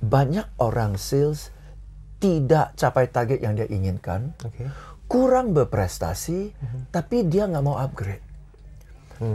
banyak orang sales tidak capai target yang dia inginkan, Oke. kurang berprestasi, tapi dia nggak mau upgrade.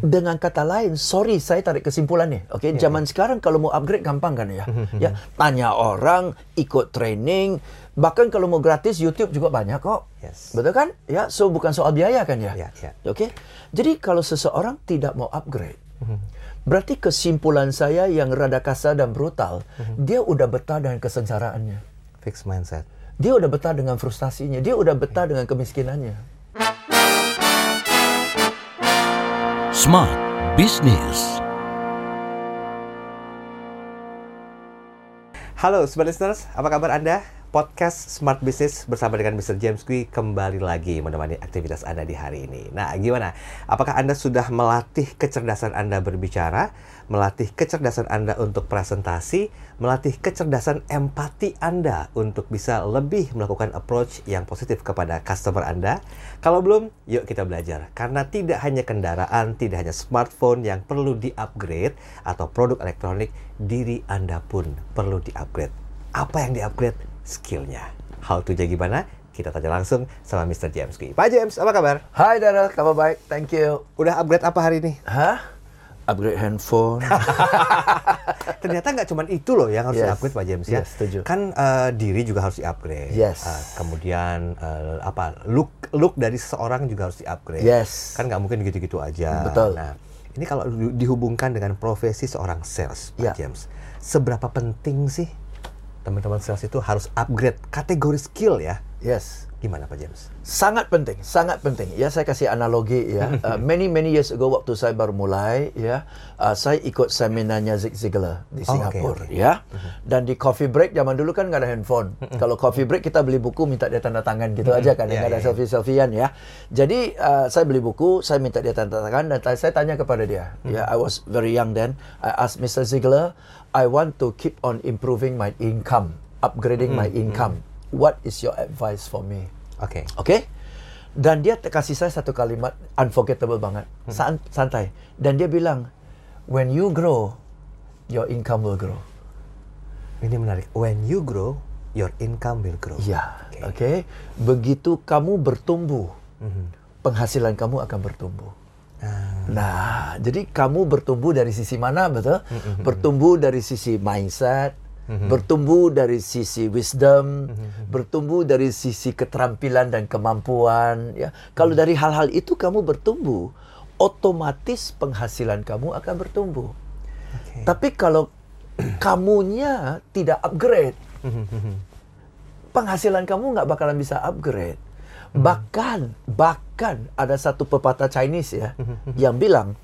Dengan kata lain, sorry saya tarik kesimpulan nih. Oke, zaman sekarang kalau mau upgrade gampang kan ya. ya, tanya orang, ikut training, bahkan kalau mau gratis YouTube juga banyak kok. Yes. Betul kan? Ya, so bukan soal biaya kan ya. Ya, ya. Oke. Jadi kalau seseorang tidak mau upgrade, berarti kesimpulan saya yang rada kasar dan brutal, dia udah betah dengan kesengsaraannya. Fix mindset. Dia udah betah dengan frustasinya, dia udah betah dengan kemiskinannya. Smart Business. Halo Smart Listeners, apa kabar Anda? Podcast Smart Business bersama dengan Mr. James Kui kembali lagi menemani aktivitas Anda di hari ini. Nah, gimana? Apakah Anda sudah melatih kecerdasan Anda berbicara, melatih kecerdasan Anda untuk presentasi, melatih kecerdasan empati Anda untuk bisa lebih melakukan approach yang positif kepada customer Anda? Kalau belum, yuk kita belajar. Karena tidak hanya kendaraan, tidak hanya smartphone yang perlu di-upgrade atau produk elektronik, diri Anda pun perlu di-upgrade. Apa yang di-upgrade? Skillnya. How to jadi gimana? Kita tanya langsung sama Mr. James Kui. Pak James, apa kabar? Hai Daryl, kabar baik, thank you. Udah upgrade apa hari ini? Hah? Upgrade handphone. Ternyata nggak cuma itu loh yang harus Yes. di-upgrade Pak James ya. Yes, setuju. Kan eh, diri juga harus di-upgrade. Yes. Eh, kemudian eh, apa? Look look dari seseorang juga harus di-upgrade. Yes. Kan nggak mungkin gitu-gitu aja. Betul. Nah, ini kalau di- dihubungkan dengan profesi seorang sales, Pak Ya. James, seberapa penting sih teman-teman sales itu harus upgrade kategori skill ya? yes. Gimana Pak James? Sangat penting, sangat penting. Ya, saya kasih analogi ya. Uh, many many years ago waktu saya baru mulai ya, uh, saya ikut seminarnya Zig Ziglar di Oh, Singapura oke, oke. ya. Dan di coffee break zaman dulu kan nggak ada handphone. Kalau coffee break kita beli buku minta dia tanda tangan gitu aja kan, Ya, nggak ada ya, ya. selfie-selfian ya. Jadi uh, saya beli buku, saya minta dia tanda tangan dan saya tanya kepada dia. Ya, I was very young then. I asked Mr. Ziglar, I want to keep on improving my income, upgrading my income. What is your advice for me? Oke. Oke? Dan dia kasih saya satu kalimat unforgettable banget. San- santai. Dan dia bilang, when you grow, your income will grow. Ini menarik. When you grow, your income will grow. Ya, Oke. oke. Begitu kamu bertumbuh, penghasilan kamu akan bertumbuh. Ah, Nah, jadi kamu bertumbuh dari sisi mana, betul? Bertumbuh dari sisi mindset, bertumbuh dari sisi wisdom, bertumbuh dari sisi keterampilan dan kemampuan. Ya, kalau dari hal-hal itu kamu bertumbuh, otomatis penghasilan kamu akan bertumbuh. Oke. Tapi kalau kamunya tidak upgrade, penghasilan kamu nggak bakalan bisa upgrade. Bahkan, bahkan ada satu pepatah Chinese ya yang bilang,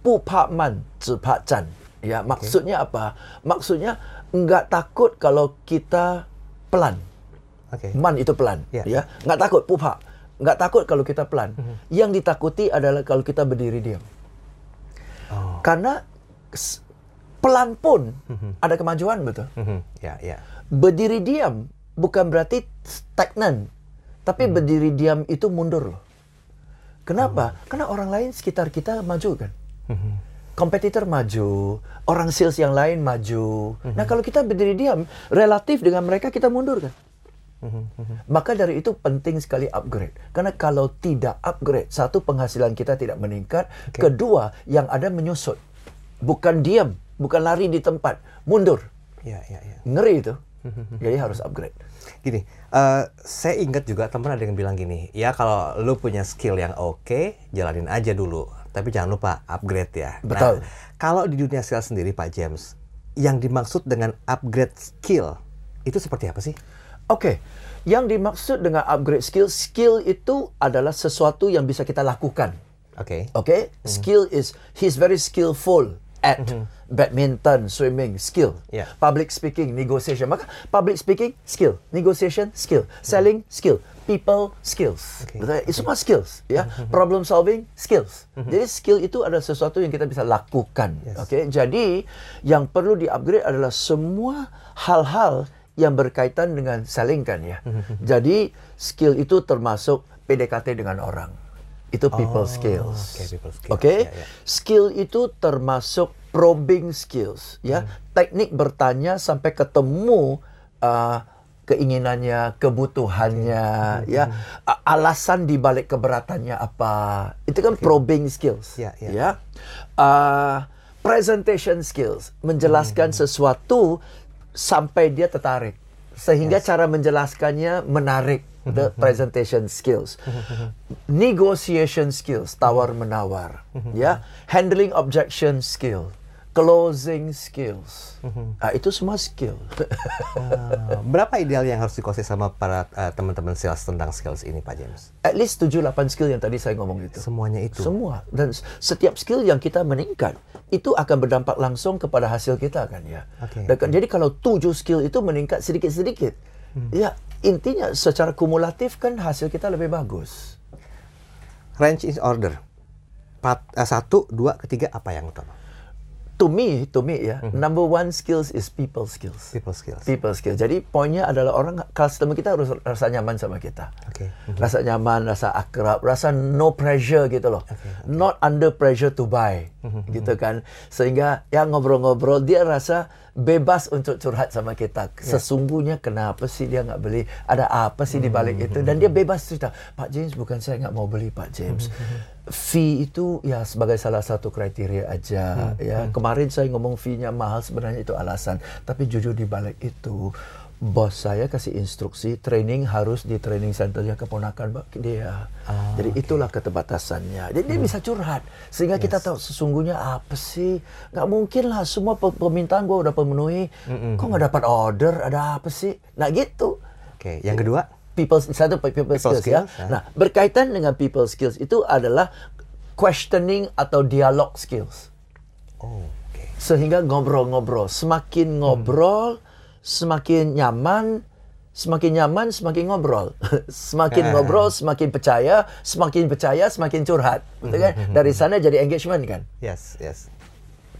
"Bu pak man, zi pak zhan." Ya, maksudnya apa? Maksudnya nggak takut kalau kita pelan. Oke. Man itu pelan, Ya. ya. Nggak takut, pupa. Nggak takut kalau kita pelan. Yang ditakuti adalah kalau kita berdiri diam. Oh. Karena pelan pun ada kemajuan, betul. Mhm. Ya, ya. Berdiri diam bukan berarti stagnan, tapi berdiri diam itu mundur loh. Kenapa? Karena orang lain sekitar kita maju kan. Kompetitor maju, orang sales yang lain maju. Nah kalau kita berdiri diam, relatif dengan mereka kita mundur kan. Maka dari itu penting sekali upgrade. Karena kalau tidak upgrade, satu penghasilan kita tidak meningkat, kedua yang ada menyusut. Bukan diam, bukan lari di tempat, mundur. Ya, ya, ya. Ngeri itu. Jadi harus upgrade. Gini, eh, saya ingat juga teman ada yang bilang gini, ya kalau lu punya skill yang oke, jalanin aja dulu. Tapi jangan lupa upgrade ya. Betul. Nah, kalau di dunia sales sendiri Pak James, yang dimaksud dengan upgrade skill itu seperti apa sih? Oke, yang dimaksud dengan upgrade skill, skill itu adalah sesuatu yang bisa kita lakukan. Oke. Oke, skill is he's very skillful at badminton, swimming, skill. Yeah. Public speaking, negotiation. Maka public speaking, skill. Negotiation, skill. Selling, skill. People, skills. Okay. Betul? Itu semua skills. Ya, problem solving, skills. Jadi skill itu adalah sesuatu yang kita bisa lakukan. Yes. Oke, jadi yang perlu di-upgrade adalah semua hal-hal yang berkaitan dengan selling kan ya. Jadi skill itu termasuk PDKT dengan orang. Itu people Oh, skills. oke, people skills. Oke, Ya, ya. skill itu termasuk probing skills, ya, teknik bertanya sampai ketemu uh, keinginannya, kebutuhannya, ya, a- alasan di balik keberatannya apa. Itu kan probing skills, Ya, ya. ya. Uh, presentation skills, menjelaskan sesuatu sampai dia tertarik, sehingga cara menjelaskannya menarik. The presentation skills, negotiation skills, tawar menawar, ya, handling objection skill, closing skills, Ah, itu semua skill. Ah, berapa ideal yang harus dikuasai sama para eh, teman-teman sales tentang skills ini, Pak James? At least 7-8 skill yang tadi saya ngomong itu. Semuanya itu. Semua dan setiap skill yang kita meningkat itu akan berdampak langsung kepada hasil kita kan ya. Oke. Dan Jadi kalau tujuh skill itu meningkat sedikit-sedikit, ya intinya secara kumulatif kan hasil kita lebih bagus. Range is order. Pat, eh, satu, dua, ketiga apa yang utama? To me, to me ya, number one skills is people skills. People skills. People skills. Jadi poinnya adalah orang customer kita harus rasa nyaman sama kita. Oke. Rasa nyaman, rasa akrab, rasa no pressure gitu loh. Not under pressure to buy. gitu kan. Sehingga ya ngobrol-ngobrol dia rasa bebas untuk curhat sama kita. Sesungguhnya kenapa sih dia nggak beli? Ada apa sih di balik itu? Dan dia bebas cerita. Pak James bukan saya nggak mau beli Pak James. Fee itu ya sebagai salah satu kriteria aja ya. Kemarin saya ngomong fee-nya mahal sebenarnya itu alasan. Tapi jujur di balik itu bos saya kasih instruksi training harus di training centernya keponakan dia. Jadi itulah keterbatasannya. Jadi dia bisa curhat sehingga kita tahu sesungguhnya apa sih? Nggak mungkin lah semua pe- permintaan gua udah pemenuhi. Kok nggak dapat order? Ada apa sih? Nah gitu. Oke, yang kedua? People satu people, People skills, ya. skills, ya. Nah berkaitan dengan people skills itu adalah questioning atau dialog skills Oh, oke. sehingga ngobrol-ngobrol. Semakin ngobrol, semakin nyaman, semakin nyaman, semakin ngobrol. semakin ngobrol, semakin percaya, semakin percaya, semakin curhat. Betul kan? Dari sana jadi engagement kan? Yes, yes.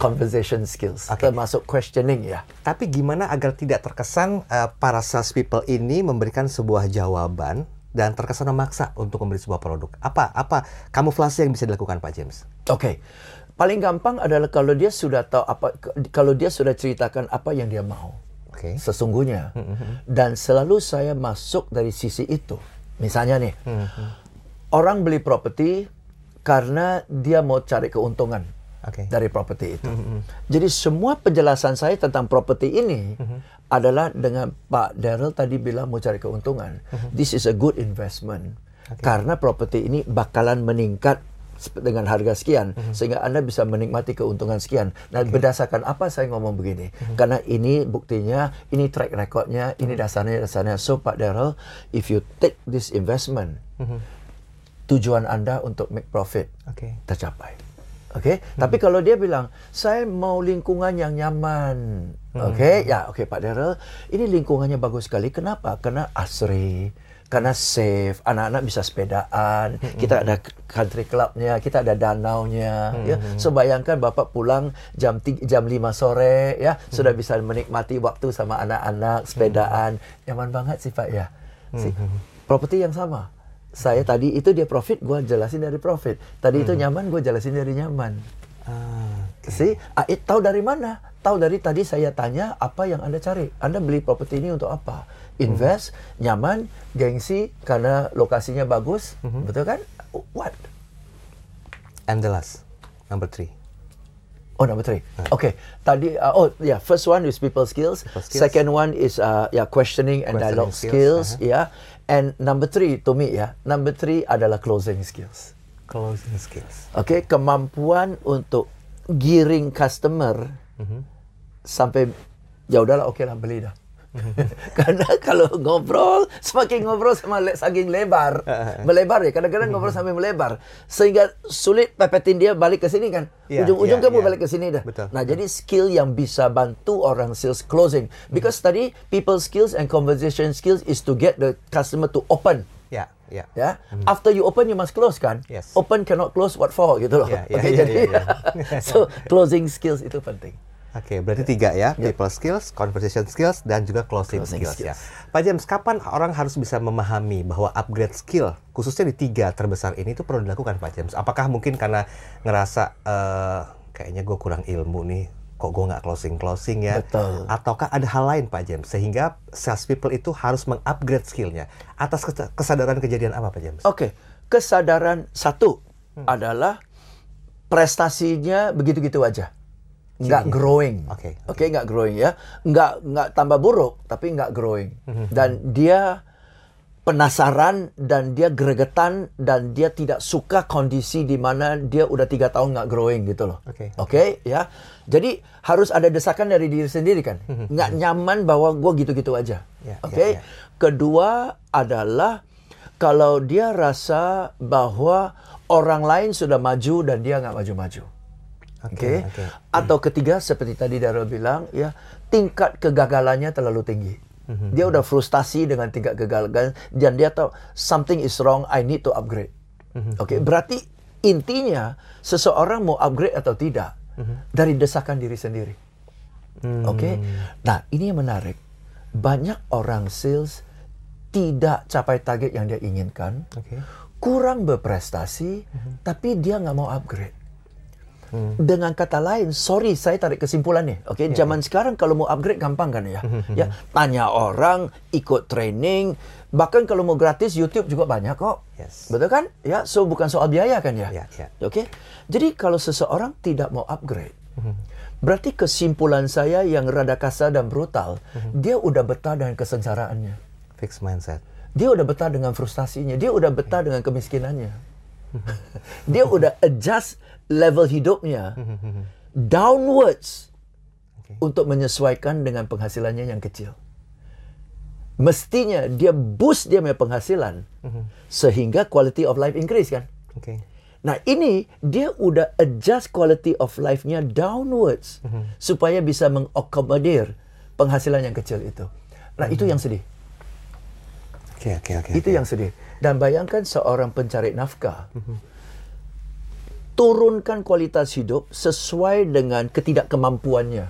Conversation skills, Oke. termasuk questioning ya. Tapi gimana agar tidak terkesan eh, para sales people ini memberikan sebuah jawaban dan terkesan memaksa untuk membeli sebuah produk? Apa apa kamuflase yang bisa dilakukan Pak James? Oke. Paling gampang adalah kalau dia sudah tahu apa kalau dia sudah ceritakan apa yang dia mau. Oke. Sesungguhnya. Dan selalu saya masuk dari sisi itu. Misalnya nih. Orang beli properti karena dia mau cari keuntungan Oke. dari properti itu. Jadi semua penjelasan saya tentang properti ini adalah dengan Pak Daryl tadi bilang mau cari keuntungan. This is a good investment. Karena properti ini bakalan meningkat dengan harga sekian sehingga Anda bisa menikmati keuntungan sekian. Nah, berdasarkan apa saya ngomong begini? Karena ini buktinya, ini track recordnya, ini dasarnya dasarnya. So Pak Daryl, if you take this investment, tujuan Anda untuk make profit Oke. tercapai. Oke, tapi kalau dia bilang saya mau lingkungan yang nyaman, oke, ya oke Pak Daryl, ini lingkungannya bagus sekali. Kenapa? Karena asri, karena safe, anak-anak bisa sepedaan, kita ada country clubnya, kita ada danaunya, ya. So bayangkan bapak pulang jam 3, jam 5 sore, ya sudah bisa menikmati waktu sama anak-anak, sepedaan, nyaman banget sih Pak ya. Si, properti yang sama saya tadi itu dia profit, gua jelasin dari profit. Tadi itu nyaman, gua jelasin dari nyaman. Ah, See, ah, it, tahu dari mana? Tahu dari tadi saya tanya apa yang anda cari. Anda beli properti ini untuk apa? Invest, nyaman, gengsi karena lokasinya bagus, betul kan? What? and the last, number three. Oh, number three. Okay. Tadi, uh, oh, yeah. First one is people skills. People skills. Second one is uh, yeah, questioning and Questioning dialogue skills, skills. Yeah. And number three, to me, yeah. Number three adalah closing skills. Closing skills. Oke, kemampuan untuk giring customer sampai ya udahlah oke lah beli dah. Karena kalau ngobrol semakin ngobrol sama le, saking lebar, melebar ya. Kadang-kadang ngobrol sampai melebar sehingga sulit pepetin dia balik ke sini kan. Iya, Ujung-ujung iya, kamu iya. balik ke sini dah. Betul, Nah, jadi skill yang bisa bantu orang sales closing. Because tadi people skills and conversation skills is to get the customer to open. Ya, ya. Ya, after you open you must close kan? Yes. Open cannot close what for gitu loh. Ya, ya, Oke, ya, jadi ya, so closing skills itu penting. Oke, berarti tiga ya, people skills, conversation skills, dan juga closing, Closing skills, ya. skills. Pak James, kapan orang harus bisa memahami bahwa upgrade skill, khususnya di tiga terbesar ini itu perlu dilakukan Pak James? Apakah mungkin karena ngerasa eh, kayaknya gue kurang ilmu nih kok gue nggak closing closing ya Betul. ataukah ada hal lain Pak James sehingga sales people itu harus mengupgrade skillnya atas kes- kesadaran kejadian apa Pak James Oke, kesadaran satu adalah prestasinya begitu-gitu aja. Nggak growing. Oke, Oke, nggak growing ya. Nggak nggak tambah buruk, tapi nggak growing. Dan dia penasaran dan dia gregetan dan dia tidak suka kondisi di mana dia udah tiga tahun nggak growing gitu loh. Oke. Oke, ya. Jadi harus ada desakan dari diri sendiri kan. Nggak nyaman bahwa gue gitu-gitu aja. Ya, Oke. ya, ya. Kedua adalah kalau dia rasa bahwa orang lain sudah maju dan dia nggak maju-maju. Oke. oke. Atau ketiga seperti tadi Darul bilang ya tingkat kegagalannya terlalu tinggi. Dia udah frustasi dengan tingkat kegagalan dan dia tahu something is wrong, I need to upgrade. Oke, berarti intinya seseorang mau upgrade atau tidak dari desakan diri sendiri. Oke. Nah, ini yang menarik. Banyak orang sales tidak capai target yang dia inginkan, Oke. kurang berprestasi, tapi dia nggak mau upgrade. Dengan kata lain, sorry saya tarik kesimpulan nih. Oke, zaman sekarang kalau mau upgrade gampang kan ya. ya, tanya orang, ikut training, bahkan kalau mau gratis YouTube juga banyak kok. Yes. Betul kan? Ya, so bukan soal biaya kan ya. Ya, ya. Oke. Jadi kalau seseorang tidak mau upgrade, berarti kesimpulan saya yang rada kasar dan brutal, dia udah betah dengan kesengsaraannya. fix mindset Dia udah betah dengan frustasinya, dia udah betah dengan kemiskinannya. dia udah adjust level hidupnya downwards untuk menyesuaikan dengan penghasilannya yang kecil. Mestinya dia boost dia punya penghasilan sehingga quality of life increase kan. oke Nah ini dia udah adjust quality of life-nya downwards supaya bisa mengakomodir penghasilan yang kecil itu. Nah itu yang sedih. Oke oke oke Itu oke. yang sedih. Dan bayangkan seorang pencari nafkah turunkan kualitas hidup sesuai dengan ketidakkemampuannya.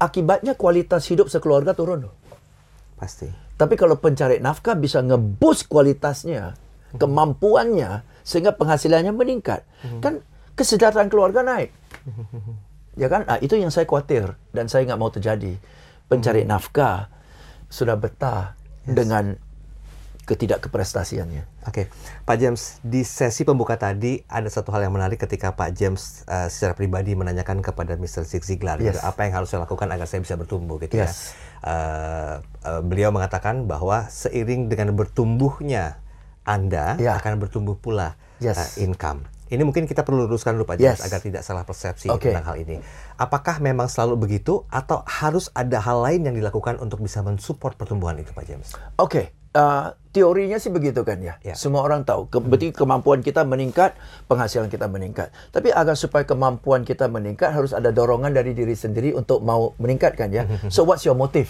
Akibatnya kualitas hidup sekeluarga turun pasti Tapi kalau pencari nafkah bisa ngeboost kualitasnya, kemampuannya, sehingga penghasilannya meningkat, kan kesejahteraan keluarga naik. Ya kan? Nah, itu yang saya khawatir dan saya nggak mau terjadi. Pencari nafkah sudah betah dengan ketidakkeprestasiannya. Oke, Pak James, di sesi pembuka tadi ada satu hal yang menarik ketika Pak James eh, secara pribadi menanyakan kepada Mr. Zig Ziglar gitu, Yes. apa yang harus saya lakukan agar saya bisa bertumbuh gitu ya. Yes. Eh, eh, beliau mengatakan bahwa seiring dengan bertumbuhnya Anda Ya. akan bertumbuh pula Yes. eh, income. Ini mungkin kita perlu luruskan dulu Pak James Yes. agar tidak salah persepsi Oke. tentang hal ini. Apakah memang selalu begitu atau harus ada hal lain yang dilakukan untuk bisa mensupport pertumbuhan itu Pak James? Oke, uh, teorinya sih begitu kan ya. Ya. Semua orang tahu. Ke, berarti kemampuan kita meningkat, penghasilan kita meningkat. Tapi agar supaya kemampuan kita meningkat harus ada dorongan dari diri sendiri untuk mau meningkatkan ya. So what's your motive?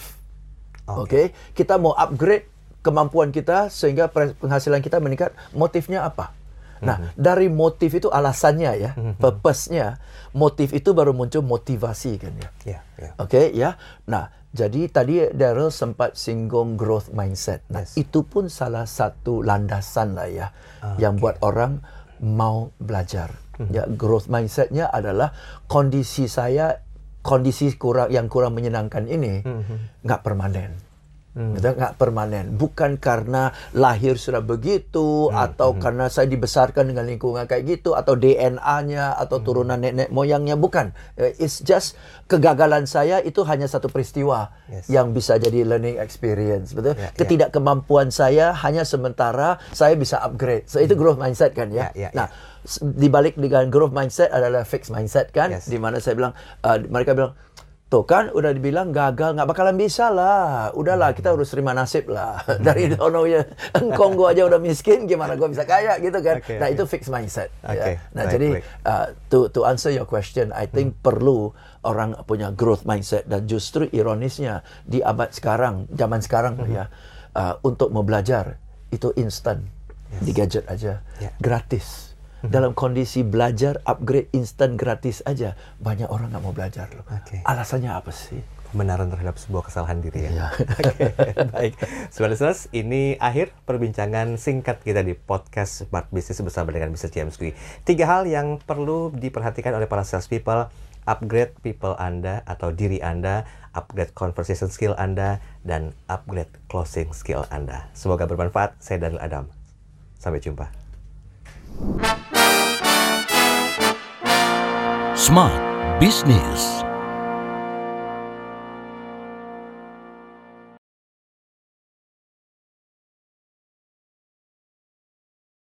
Oke, kita mau upgrade kemampuan kita sehingga penghasilan kita meningkat. Motifnya apa? Nah, dari motif itu alasannya ya, purpose-nya. Motif itu baru muncul motivasi kan ya. Ya, ya. Oke ya. Nah, jadi tadi Daryl sempat singgung growth mindset. Nah, Yes. itu pun salah satu landasan lah ya yang buat orang mau belajar. Ya, growth mindsetnya adalah kondisi saya kondisi kurang yang kurang menyenangkan ini nggak permanen. Betul nggak permanen. Bukan karena lahir sudah begitu atau karena saya dibesarkan dengan lingkungan kayak gitu atau DNA-nya atau turunan nenek moyangnya bukan. Eh, It's just kegagalan saya itu hanya satu peristiwa Yes. yang bisa jadi learning experience, betul? Ya, ya. Ketidakkemampuan saya hanya sementara saya bisa upgrade. So itu growth mindset kan ya. Ya, ya, nah, s- dibalik dengan growth mindset adalah fixed mindset kan, Yes. di mana saya bilang uh, mereka bilang Tuh kan udah dibilang gagal nggak bakalan bisa lah. Udahlah kita harus terima nasib lah. Dari dono ya engkong gua aja udah miskin gimana gua bisa kaya gitu kan. Oke, nah oke. itu fixed mindset. Oke, ya. Nah baik, jadi baik. uh, to to answer your question, I think perlu orang punya growth mindset dan justru ironisnya di abad sekarang, zaman sekarang ya, uh, untuk mau belajar itu instan di gadget aja, Ya. gratis. Dalam kondisi belajar upgrade instan gratis aja, banyak orang nggak mau belajar loh. Oke. Alasannya apa sih? pembenaran terhadap sebuah kesalahan diri ya. Iya. Oke, baik. Sobat listeners, ini akhir perbincangan singkat kita di podcast Smart Business bersama dengan Mr. James Kui. Tiga hal yang perlu diperhatikan oleh para sales people, upgrade people Anda atau diri Anda, upgrade conversation skill Anda, dan upgrade closing skill Anda. Semoga bermanfaat. Saya Daniel Adam. Sampai jumpa. Smart Business.